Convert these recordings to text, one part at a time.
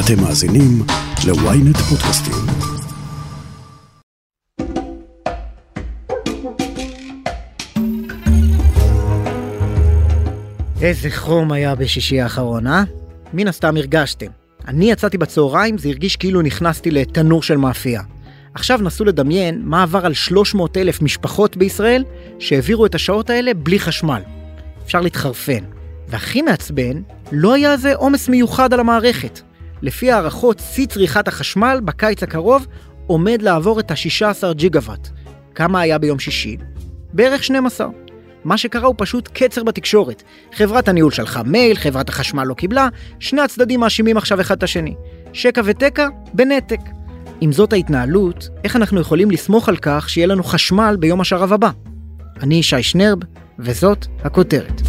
אתם מאזינים ל-ynet פודקאסטים. איזה חום היה בשישי האחרון, אה? מן הסתם הרגשתם. אני יצאתי בצהריים, זה הרגיש כאילו נכנסתי לתנור של מאפייה. עכשיו נסו לדמיין מה עבר על 300 אלף משפחות בישראל שהעבירו את השעות האלה בלי חשמל. אפשר להתחרפן. והכי מעצבן, לא היה איזה עומס מיוחד על המערכת. לפי הערכות, שיא צריכת החשמל בקיץ הקרוב עומד לעבור את ה-16 ג'יגה וואט. כמה היה ביום שישי? בערך 12. מה שקרה הוא פשוט קצר בתקשורת. חברת הניהול שלחה מייל, חברת החשמל לא קיבלה, שני הצדדים מאשימים עכשיו אחד את השני. שקע ותקע בנתק. אם זאת ההתנהלות, איך אנחנו יכולים לסמוך על כך שיהיה לנו חשמל ביום השרב הבא? אני שי שנרב, וזאת הכותרת.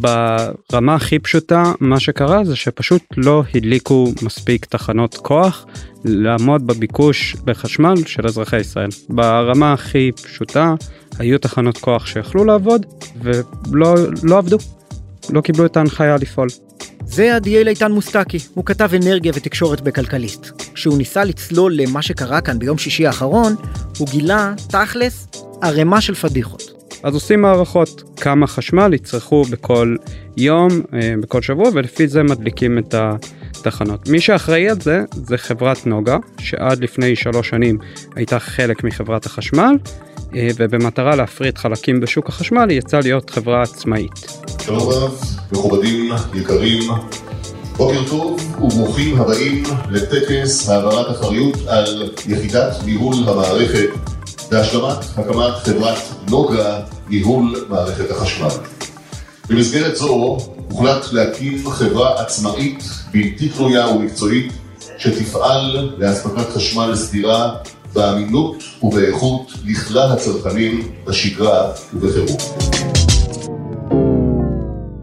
ברמה הכי פשוטה מה שקרה זה שפשוט לא הדליקו מספיק תחנות כוח לעמוד בביקוש בחשמל של אזרחי ישראל. ברמה הכי פשוטה היו תחנות כוח שיכלו לעבוד ולא לא עבדו. לא קיבלו את ההנחיה לפעול. זה עדיאל איתן מוסטקי, הוא כתב אנרגיה ותקשורת בכלכליסט. כשהוא ניסה לצלול למה שקרה כאן ביום שישי האחרון, הוא גילה, תכלס, ערימה של פדיחות. אז עושים הערכות כמה חשמל יצרכו בכל יום, אה, בכל שבוע, ולפי זה מדליקים את התחנות. מי שאחראי על זה זה חברת נוגה, שעד לפני שלוש שנים הייתה חלק מחברת החשמל, אה, ובמטרה להפריד חלקים בשוק החשמל היא יצאה להיות חברה עצמאית. שלום רב, מכובדים, יקרים, בוקר טוב וברוכים הבאים לטקס העברת אחריות על יחידת ניהול המערכת והשלמת הקמת חברת נוגה ניהול מערכת החשמל. במסגרת זו הוחלט להקים חברה עצמאית, בלתי תלויה ומקצועית, שתפעל לאספקת חשמל סדירה באמינות ובאיכות לכלל הצרכנים בשגרה ובחירום.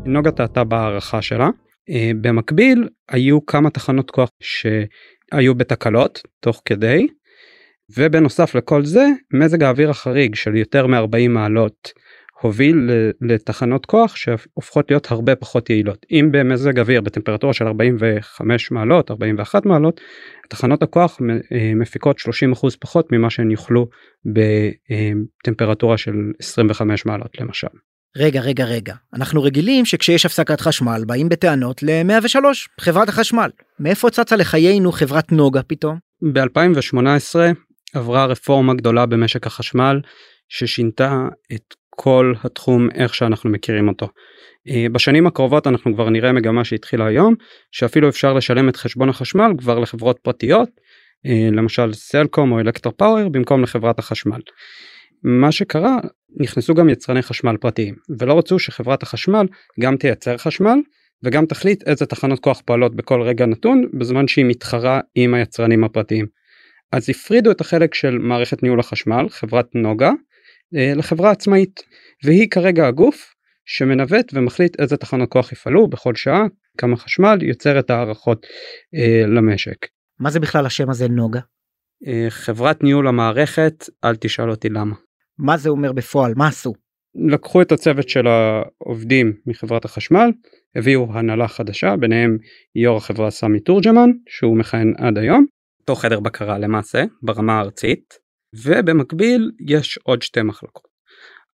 נוגה טעתה בהערכה שלה. אה, במקביל היו כמה תחנות כוח שהיו בתקלות תוך כדי ובנוסף לכל זה מזג האוויר החריג של יותר מ-40 מעלות הוביל לתחנות כוח שהופכות להיות הרבה פחות יעילות. אם במזג אוויר בטמפרטורה של 45 מעלות 41 מעלות תחנות הכוח אה, מפיקות 30% פחות ממה שהן יוכלו בטמפרטורה של 25 מעלות למשל. רגע, רגע, רגע. אנחנו רגילים שכשיש הפסקת חשמל באים בטענות ל-103, חברת החשמל. מאיפה צצה לחיינו חברת נוגה פתאום? ב-2018 עברה רפורמה גדולה במשק החשמל ששינתה את כל התחום איך שאנחנו מכירים אותו. אה, בשנים הקרובות אנחנו כבר נראה מגמה שהתחילה היום שאפילו אפשר לשלם את חשבון החשמל כבר לחברות פרטיות אה, למשל סלקום או אלקטר פאוור במקום לחברת החשמל. מה שקרה נכנסו גם יצרני חשמל פרטיים ולא רצו שחברת החשמל גם תייצר חשמל וגם תחליט איזה תחנות כוח פועלות בכל רגע נתון בזמן שהיא מתחרה עם היצרנים הפרטיים. אז הפרידו את החלק של מערכת ניהול החשמל חברת נוגה אה, לחברה עצמאית והיא כרגע הגוף שמנווט ומחליט איזה תחנות כוח יפעלו בכל שעה כמה חשמל יוצר את הערכות אה, למשק. מה זה בכלל השם הזה נוגה? אה, חברת ניהול המערכת אל תשאל אותי למה. מה זה אומר בפועל מה עשו? לקחו את הצוות של העובדים מחברת החשמל הביאו הנהלה חדשה ביניהם יו"ר החברה סמי תורג'מן שהוא מכהן עד היום אותו חדר בקרה למעשה ברמה הארצית ובמקביל יש עוד שתי מחלקות.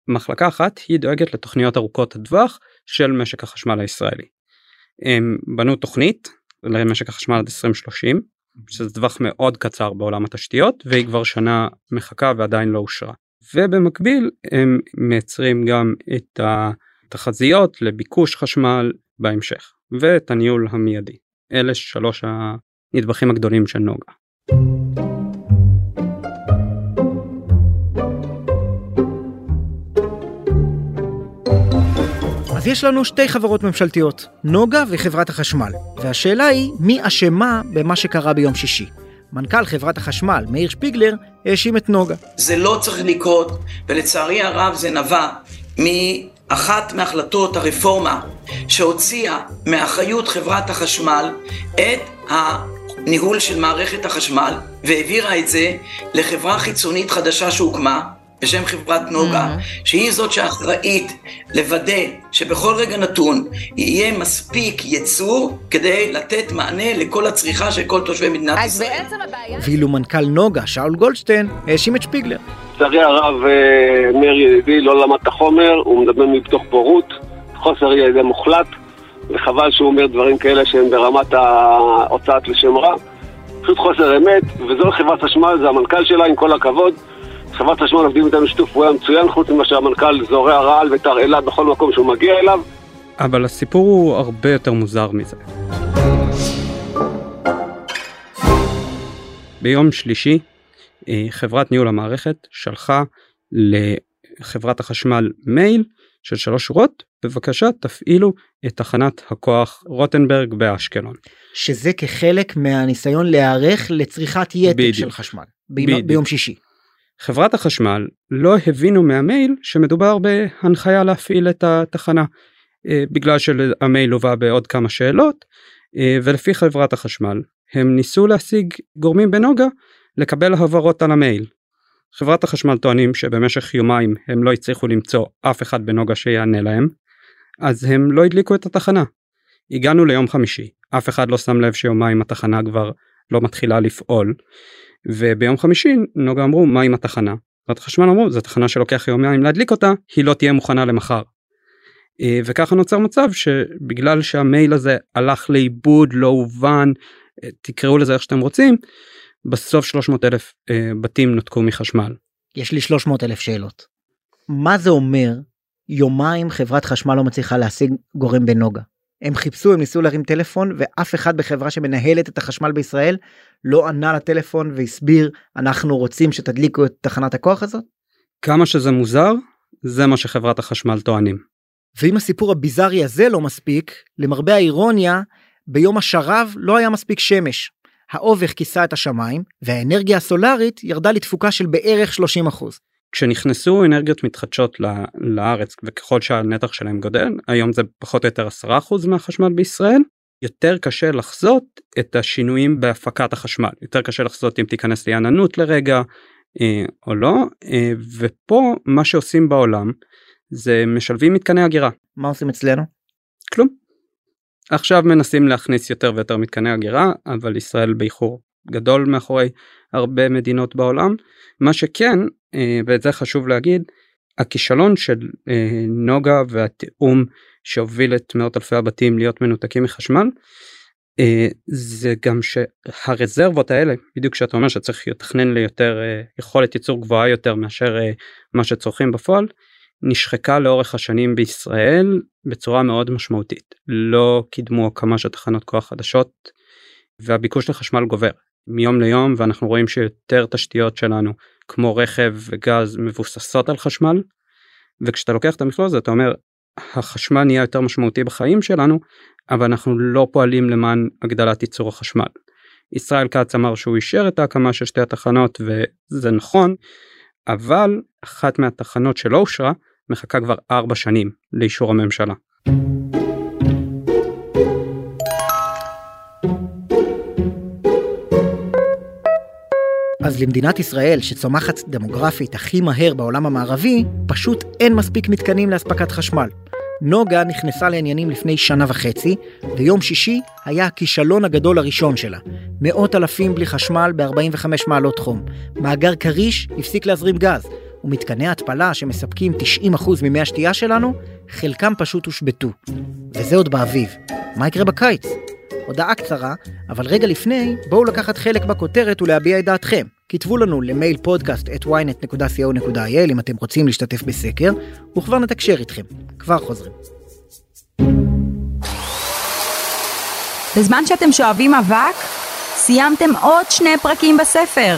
מחלקה אחת היא דואגת לתוכניות ארוכות הטווח של משק החשמל הישראלי. הם בנו תוכנית למשק החשמל עד 2030 שזה טווח מאוד קצר בעולם התשתיות והיא כבר שנה מחכה ועדיין לא אושרה. ובמקביל הם מייצרים גם את התחזיות לביקוש חשמל בהמשך ואת הניהול המיידי. אלה שלוש הנדבכים הגדולים של נוגה. אז יש לנו שתי חברות ממשלתיות, נוגה וחברת החשמל, והשאלה היא מי אשמה במה שקרה ביום שישי. מנכ"ל חברת החשמל, מאיר שפיגלר, האשים את נוגה. זה לא צריך לקרות, ולצערי הרב זה נבע מאחת מהחלטות הרפורמה שהוציאה מאחריות חברת החשמל את הניהול של מערכת החשמל והעבירה את זה לחברה חיצונית חדשה שהוקמה בשם חברת נוגה, שהיא זאת שאחראית לוודא שבכל רגע נתון יהיה מספיק ייצור כדי לתת מענה לכל הצריכה של כל תושבי מדינת אז ישראל. בעצם הבעיה... ואילו מנכ"ל נוגה, שאול גולדשטיין, האשים את שפיגלר. לצערי הרב, אה, מאיר ידידי לא למד את החומר, הוא מדבר מתוך בורות, חוסר ידע מוחלט, וחבל שהוא אומר דברים כאלה שהם ברמת ההוצאת לשם רע. פשוט חוסר אמת, וזו חברת חשמל, זה המנכ"ל שלה, עם כל הכבוד. חברת חשמל עובדים איתנו שיתוף פעולה מצוין, חוץ ממה שהמנכ"ל זורע רעל ותרעלה בכל מקום שהוא מגיע אליו. אבל הסיפור הוא הרבה יותר מוזר מזה. ביום שלישי אה, חברת ניהול המערכת שלחה לחברת החשמל מייל של שלוש שורות בבקשה תפעילו את תחנת הכוח רוטנברג באשקלון. שזה כחלק מהניסיון להיערך לצריכת יתר בדיוק. של חשמל. ביום, בדיוק. ביום שישי. חברת החשמל לא הבינו מהמייל שמדובר בהנחיה להפעיל את התחנה אה, בגלל שהמייל הובא בעוד כמה שאלות אה, ולפי חברת החשמל הם ניסו להשיג גורמים בנוגה לקבל הבהרות על המייל. חברת החשמל טוענים שבמשך יומיים הם לא הצליחו למצוא אף אחד בנוגה שיענה להם אז הם לא הדליקו את התחנה. הגענו ליום חמישי אף אחד לא שם לב שיומיים התחנה כבר לא מתחילה לפעול וביום חמישי נוגה אמרו מה עם התחנה. חברת החשמל אמרו זו תחנה שלוקח יומיים להדליק אותה היא לא תהיה מוכנה למחר. אה, וככה נוצר מצב שבגלל שהמייל הזה הלך לאיבוד לא הובן אה, תקראו לזה איך שאתם רוצים בסוף 300 אלף אה, בתים נותקו מחשמל. יש לי 300 אלף שאלות. מה זה אומר יומיים חברת חשמל לא מצליחה להשיג גורם בנוגה? הם חיפשו, הם ניסו להרים טלפון ואף אחד בחברה שמנהלת את החשמל בישראל לא ענה לטלפון והסביר אנחנו רוצים שתדליקו את תחנת הכוח הזאת? כמה שזה מוזר זה מה שחברת החשמל טוענים. ואם הסיפור הביזארי הזה לא מספיק, למרבה האירוניה, ביום השרב לא היה מספיק שמש. האובך כיסה את השמיים, והאנרגיה הסולארית ירדה לתפוקה של בערך 30%. כשנכנסו אנרגיות מתחדשות לארץ וככל שהנתח שלהם גודל היום זה פחות או יותר 10% מהחשמל בישראל יותר קשה לחזות את השינויים בהפקת החשמל יותר קשה לחזות אם תיכנס לעננות לרגע אה, או לא אה, ופה מה שעושים בעולם זה משלבים מתקני אגירה מה עושים אצלנו? כלום. עכשיו מנסים להכניס יותר ויותר מתקני אגירה אבל ישראל באיחור גדול מאחורי הרבה מדינות בעולם. מה שכן אה, ואת זה חשוב להגיד הכישלון של אה, נוגה והתיאום שהוביל את מאות אלפי הבתים להיות מנותקים מחשמל אה, זה גם שהרזרבות האלה בדיוק שאתה אומר שצריך לתכנן ליותר יכולת ייצור גבוהה יותר מאשר מה שצורכים בפועל נשחקה לאורך השנים בישראל בצורה מאוד משמעותית. לא קידמו של תחנות כוח חדשות והביקוש לחשמל גובר. מיום ליום ואנחנו רואים שיותר תשתיות שלנו כמו רכב וגז מבוססות על חשמל. וכשאתה לוקח את המכלול הזה אתה אומר החשמל נהיה יותר משמעותי בחיים שלנו אבל אנחנו לא פועלים למען הגדלת ייצור החשמל. ישראל כץ אמר שהוא אישר את ההקמה של שתי התחנות וזה נכון אבל אחת מהתחנות שלא אושרה מחכה כבר ארבע שנים לאישור הממשלה. אז למדינת ישראל, שצומחת דמוגרפית הכי מהר בעולם המערבי, פשוט אין מספיק מתקנים לאספקת חשמל. נוגה נכנסה לעניינים לפני שנה וחצי, ויום שישי היה הכישלון הגדול הראשון שלה. מאות אלפים בלי חשמל ב-45 מעלות חום. מאגר כריש הפסיק להזרים גז, ומתקני התפלה שמספקים 90% ממי השתייה שלנו, חלקם פשוט הושבתו. וזה עוד באביב. מה יקרה בקיץ? הודעה קצרה, אבל רגע לפני, בואו לקחת חלק בכותרת ולהביע את דעתכם. כתבו לנו למייל פודקאסט את ynet.co.il אם אתם רוצים להשתתף בסקר, וכבר נתקשר איתכם. כבר חוזרים. בזמן שאתם שואבים אבק, סיימתם עוד שני פרקים בספר.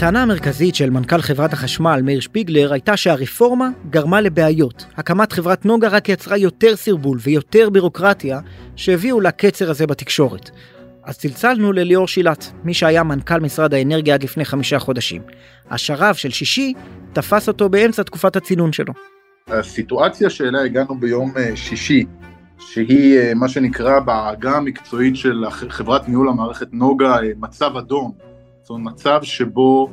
הטענה המרכזית של מנכ"ל חברת החשמל מאיר שפיגלר הייתה שהרפורמה גרמה לבעיות. הקמת חברת נוגה רק יצרה יותר סרבול ויותר בירוקרטיה שהביאו לקצר הזה בתקשורת. אז צלצלנו לליאור שילת, מי שהיה מנכ"ל משרד האנרגיה עד לפני חמישה חודשים. השרב של שישי תפס אותו באמצע תקופת הצינון שלו. הסיטואציה שאליה הגענו ביום אה, שישי, שהיא אה, מה שנקרא בעגה המקצועית של חברת ניהול המערכת נוגה אה, מצב אדום, זאת אומרת מצב שבו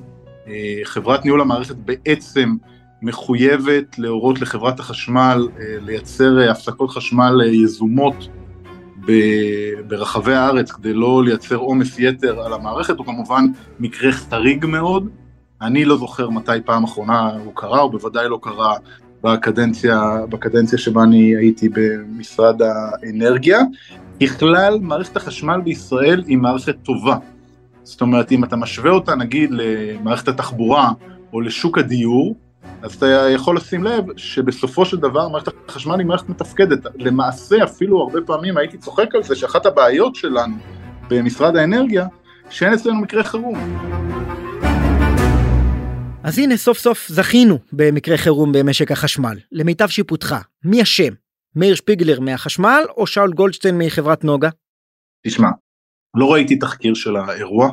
אה, חברת ניהול המערכת בעצם מחויבת להורות לחברת החשמל אה, לייצר אה, הפסקות חשמל יזומות ברחבי הארץ כדי לא לייצר עומס יתר על המערכת, הוא כמובן מקרה חריג מאוד. אני לא זוכר מתי פעם אחרונה הוא קרה, הוא בוודאי לא קרה בקדנציה, בקדנציה שבה אני הייתי במשרד האנרגיה. ככלל, מערכת החשמל בישראל היא מערכת טובה. זאת אומרת, אם אתה משווה אותה נגיד למערכת התחבורה או לשוק הדיור, אז אתה יכול לשים לב שבסופו של דבר מערכת החשמל היא מערכת מתפקדת. למעשה, אפילו הרבה פעמים הייתי צוחק על זה שאחת הבעיות שלנו במשרד האנרגיה, שאין אצלנו מקרה חירום. אז הנה סוף סוף זכינו במקרה חירום במשק החשמל. למיטב שיפוטך, מי אשם? מאיר שפיגלר מהחשמל או שאול גולדשטיין מחברת נוגה? תשמע, לא ראיתי תחקיר של האירוע,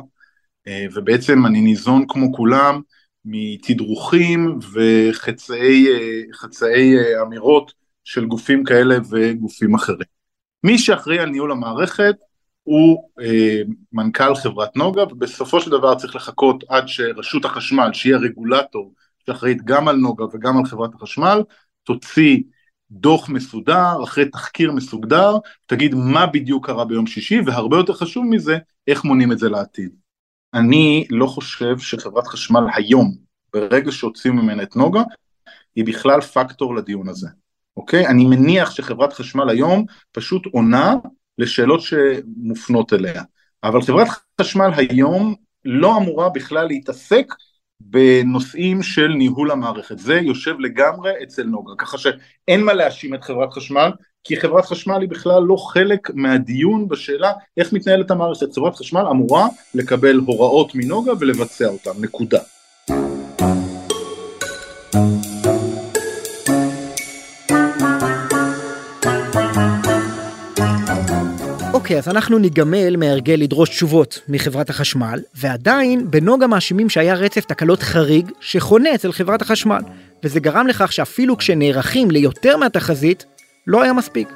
אה, ובעצם אני ניזון כמו כולם מתדרוכים וחצאי אה, אה, אמירות של גופים כאלה וגופים אחרים. מי שאחראי על ניהול המערכת הוא אה, מנכ"ל חברת נוגה, ובסופו של דבר צריך לחכות עד שרשות החשמל, שהיא הרגולטור שאחראית גם על נוגה וגם על חברת החשמל, תוציא דוח מסודר, אחרי תחקיר מסודר, תגיד מה בדיוק קרה ביום שישי, והרבה יותר חשוב מזה, איך מונים את זה לעתיד. אני לא חושב שחברת חשמל היום, ברגע שהוציאו ממנה את נוגה, היא בכלל פקטור לדיון הזה, אוקיי? אני מניח שחברת חשמל היום פשוט עונה לשאלות שמופנות אליה. אבל חברת חשמל היום לא אמורה בכלל להתעסק בנושאים של ניהול המערכת. זה יושב לגמרי אצל נוגה, ככה שאין מה להאשים את חברת חשמל, כי חברת חשמל היא בכלל לא חלק מהדיון בשאלה איך מתנהלת המערכת. חברת חשמל אמורה לקבל הוראות מנוגה ולבצע אותן, נקודה. אוקיי, אז אנחנו ניגמל מהרגל לדרוש תשובות מחברת החשמל, ועדיין בנוגה מאשימים שהיה רצף תקלות חריג שחונה אצל חברת החשמל, וזה גרם לכך שאפילו כשנערכים ליותר מהתחזית, לא היה מספיק.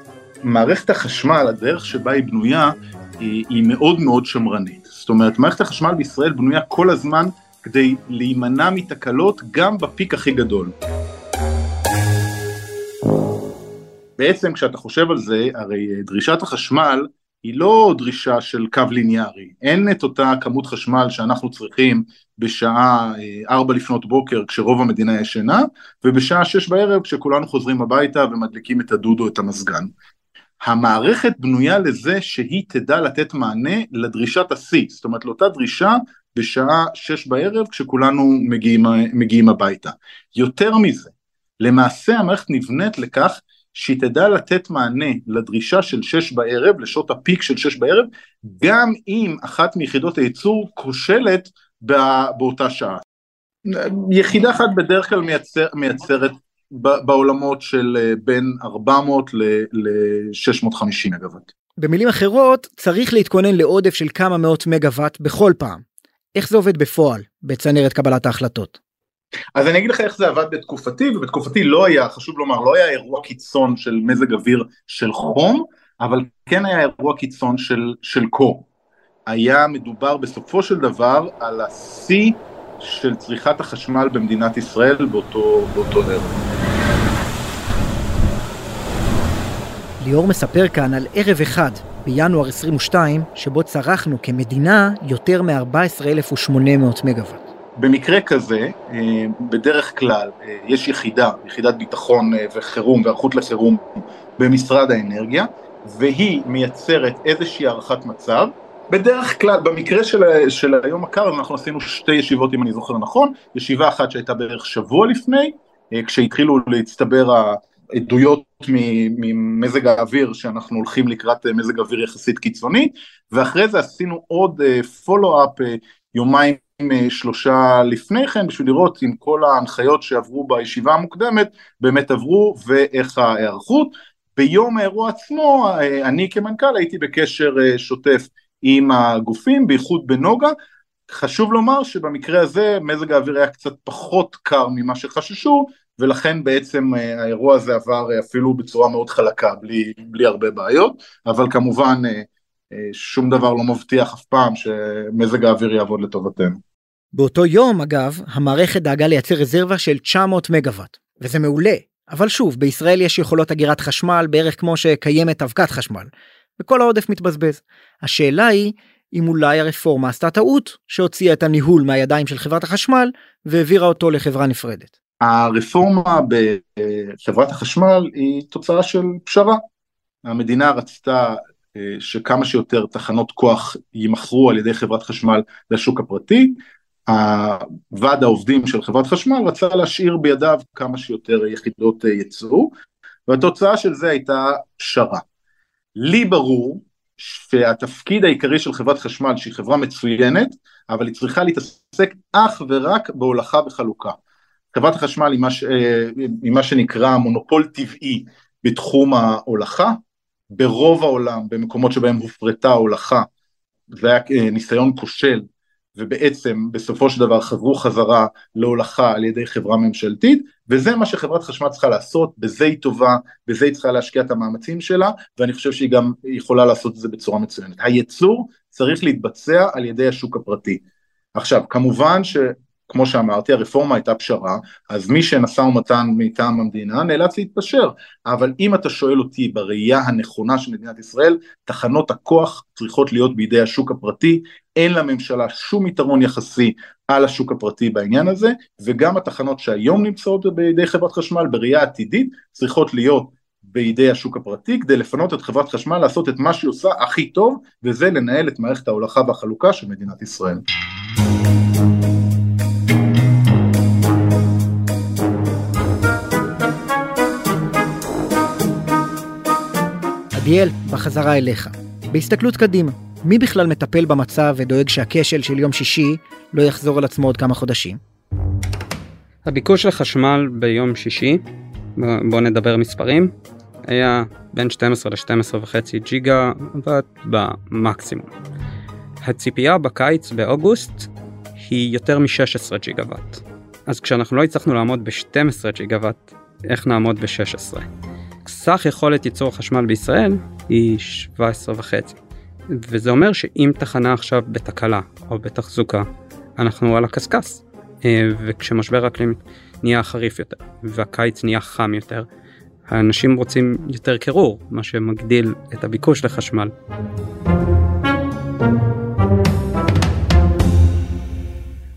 מערכת החשמל, הדרך שבה היא בנויה, היא, היא מאוד מאוד שמרנית. זאת אומרת, מערכת החשמל בישראל בנויה כל הזמן כדי להימנע מתקלות גם בפיק הכי גדול. בעצם כשאתה חושב על זה, הרי דרישת החשמל היא לא דרישה של קו ליניארי, אין את אותה כמות חשמל שאנחנו צריכים בשעה 4 לפנות בוקר כשרוב המדינה ישנה, ובשעה 6 בערב כשכולנו חוזרים הביתה ומדליקים את הדוד או את המזגן. המערכת בנויה לזה שהיא תדע לתת מענה לדרישת השיא, זאת אומרת לאותה דרישה בשעה 6 בערב כשכולנו מגיעים, מגיעים הביתה. יותר מזה, למעשה המערכת נבנית לכך שהיא תדע לתת מענה לדרישה של שש בערב, לשעות הפיק של שש בערב, גם אם אחת מיחידות הייצור כושלת באותה שעה. יחידה אחת בדרך כלל מייצר, מייצרת בעולמות של בין 400 ל-650 מגוואט. במילים אחרות, צריך להתכונן לעודף של כמה מאות מגוואט בכל פעם. איך זה עובד בפועל, בצנרת קבלת ההחלטות? אז אני אגיד לך איך זה עבד בתקופתי, ובתקופתי לא היה, חשוב לומר, לא היה אירוע קיצון של מזג אוויר של חום, אבל כן היה אירוע קיצון של, של קור. היה מדובר בסופו של דבר על השיא של צריכת החשמל במדינת ישראל באותו, באותו ערב. ליאור מספר כאן על ערב אחד בינואר 22, שבו צרכנו כמדינה יותר מ-14,800 מגוואט. במקרה כזה, בדרך כלל יש יחידה, יחידת ביטחון וחירום והיערכות לחירום במשרד האנרגיה, והיא מייצרת איזושהי הערכת מצב. בדרך כלל, במקרה של, של היום הקר, אנחנו עשינו שתי ישיבות אם אני זוכר נכון, ישיבה אחת שהייתה בערך שבוע לפני, כשהתחילו להצטבר העדויות ממזג האוויר שאנחנו הולכים לקראת מזג אוויר יחסית קיצוני, ואחרי זה עשינו עוד פולו-אפ יומיים אה, שלושה לפני כן בשביל לראות אם כל ההנחיות שעברו בישיבה המוקדמת באמת עברו ואיך ההיערכות. ביום האירוע עצמו אה, אני כמנכ"ל הייתי בקשר אה, שוטף עם הגופים, בייחוד בנוגה. חשוב לומר שבמקרה הזה מזג האוויר היה קצת פחות קר ממה שחששו ולכן בעצם האירוע הזה עבר אפילו בצורה מאוד חלקה בלי, בלי הרבה בעיות אבל כמובן שום דבר לא מבטיח אף פעם שמזג האוויר יעבוד לטובתנו. באותו יום אגב המערכת דאגה לייצר רזרבה של 900 מגוואט וזה מעולה אבל שוב בישראל יש יכולות אגירת חשמל בערך כמו שקיימת אבקת חשמל וכל העודף מתבזבז. השאלה היא אם אולי הרפורמה עשתה טעות שהוציאה את הניהול מהידיים של חברת החשמל והעבירה אותו לחברה נפרדת. הרפורמה בחברת החשמל היא תוצאה של פשרה. המדינה רצתה אה, שכמה שיותר תחנות כוח יימכרו על ידי חברת חשמל לשוק הפרטי. הוועד העובדים של חברת חשמל רצה להשאיר בידיו כמה שיותר יחידות אה, ייצור, והתוצאה של זה הייתה פשרה. לי ברור שהתפקיד העיקרי של חברת חשמל, שהיא חברה מצוינת, אבל היא צריכה להתעסק אך ורק בהולכה וחלוקה. חברת החשמל היא מה, ש... אה, היא מה שנקרא מונופול טבעי בתחום ההולכה, ברוב העולם, במקומות שבהם הופרטה ההולכה, זה היה אה, ניסיון כושל, ובעצם בסופו של דבר חזרו חזרה להולכה על ידי חברה ממשלתית, וזה מה שחברת חשמל צריכה לעשות, בזה היא טובה, בזה היא צריכה להשקיע את המאמצים שלה, ואני חושב שהיא גם יכולה לעשות את זה בצורה מצוינת. הייצור צריך להתבצע על ידי השוק הפרטי. עכשיו, כמובן ש... כמו שאמרתי, הרפורמה הייתה פשרה, אז מי שנשא ומתן מטעם המדינה נאלץ להתפשר, אבל אם אתה שואל אותי בראייה הנכונה של מדינת ישראל, תחנות הכוח צריכות להיות בידי השוק הפרטי, אין לממשלה שום יתרון יחסי על השוק הפרטי בעניין הזה, וגם התחנות שהיום נמצאות בידי חברת חשמל בראייה עתידית צריכות להיות בידי השוק הפרטי כדי לפנות את חברת חשמל לעשות את מה שהיא עושה הכי טוב וזה לנהל את מערכת ההולכה והחלוקה של מדינת ישראל. עדיאל, בחזרה אליך. בהסתכלות קדימה, מי בכלל מטפל במצב ודואג שהכשל של יום שישי לא יחזור על עצמו עוד כמה חודשים? הביקוש לחשמל ביום שישי, בואו נדבר מספרים, היה בין 12 ל-12 וחצי ג'יגה וואט במקסימום. הציפייה בקיץ באוגוסט היא יותר מ-16 ג'יגה וואט. אז כשאנחנו לא הצלחנו לעמוד ב-12 ג'יגה וואט, איך נעמוד ב-16? סך יכולת ייצור חשמל בישראל היא 17 וחצי. וזה אומר שאם תחנה עכשיו בתקלה או בתחזוקה, אנחנו על הקשקש. אה, וכשמשבר האקלים נהיה חריף יותר והקיץ נהיה חם יותר, האנשים רוצים יותר קירור, מה שמגדיל את הביקוש לחשמל.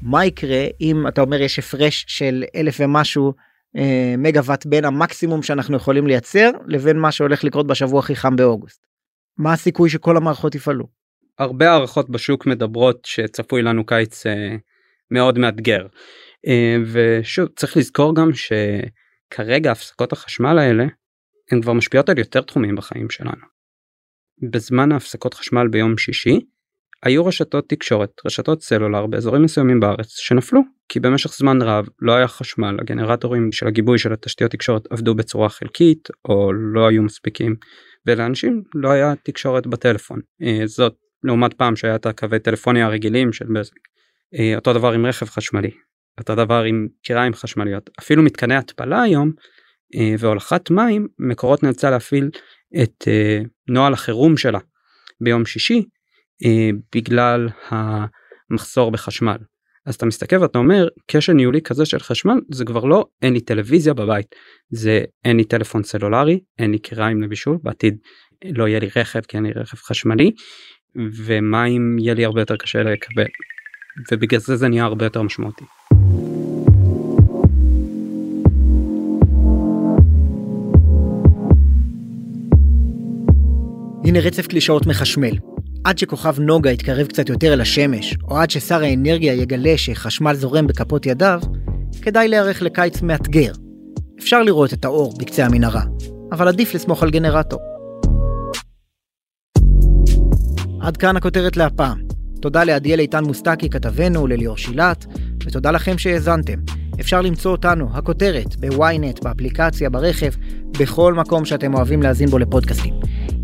מה יקרה אם אתה אומר יש הפרש של אלף ומשהו אה, מגוואט בין המקסימום שאנחנו יכולים לייצר לבין מה שהולך לקרות בשבוע הכי חם באוגוסט. מה הסיכוי שכל המערכות יפעלו? הרבה הערכות בשוק מדברות שצפוי לנו קיץ אה, מאוד מאתגר. אה, ושוב צריך לזכור גם שכרגע הפסקות החשמל האלה הן כבר משפיעות על יותר תחומים בחיים שלנו. בזמן ההפסקות חשמל ביום שישי היו רשתות תקשורת, רשתות סלולר באזורים מסוימים בארץ שנפלו כי במשך זמן רב לא היה חשמל, הגנרטורים של הגיבוי של התשתיות תקשורת עבדו בצורה חלקית או לא היו מספיקים ולאנשים לא היה תקשורת בטלפון. אה, זאת לעומת פעם שהיה את הקווי טלפוניה הרגילים של בזק. אה, אותו דבר עם רכב חשמלי, אותו דבר עם קיריים חשמליות, אפילו מתקני התפלה היום אה, והולכת מים מקורות נאלצה להפעיל את נוהל החירום שלה ביום שישי בגלל המחסור בחשמל. אז אתה מסתכל ואתה אומר כשל ניהולי כזה של חשמל זה כבר לא אין לי טלוויזיה בבית זה אין לי טלפון סלולרי אין לי קיריים לבישול בעתיד לא יהיה לי רכב כי אין לי רכב חשמלי ומים יהיה לי הרבה יותר קשה לקבל ובגלל זה זה נהיה הרבה יותר משמעותי. הנה רצף קלישאות מחשמל. עד שכוכב נוגה יתקרב קצת יותר אל השמש, או עד ששר האנרגיה יגלה שחשמל זורם בכפות ידיו, כדאי להיערך לקיץ מאתגר. אפשר לראות את האור בקצה המנהרה, אבל עדיף לסמוך על גנרטור. עד כאן הכותרת להפעם. תודה לעדיאל איתן מוסטקי כתבנו, לליאור שילת, ותודה לכם שהאזנתם. אפשר למצוא אותנו, הכותרת, בוויינט, באפליקציה, ברכב, בכל מקום שאתם אוהבים להאזין בו לפודקאסטים.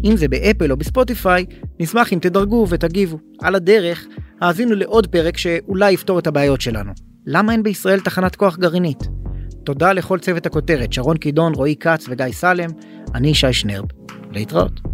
אם זה באפל או בספוטיפיי, נשמח אם תדרגו ותגיבו. על הדרך, האזינו לעוד פרק שאולי יפתור את הבעיות שלנו. למה אין בישראל תחנת כוח גרעינית? תודה לכל צוות הכותרת, שרון קידון, רועי כץ וגיא סלם, אני שי שנרב. להתראות.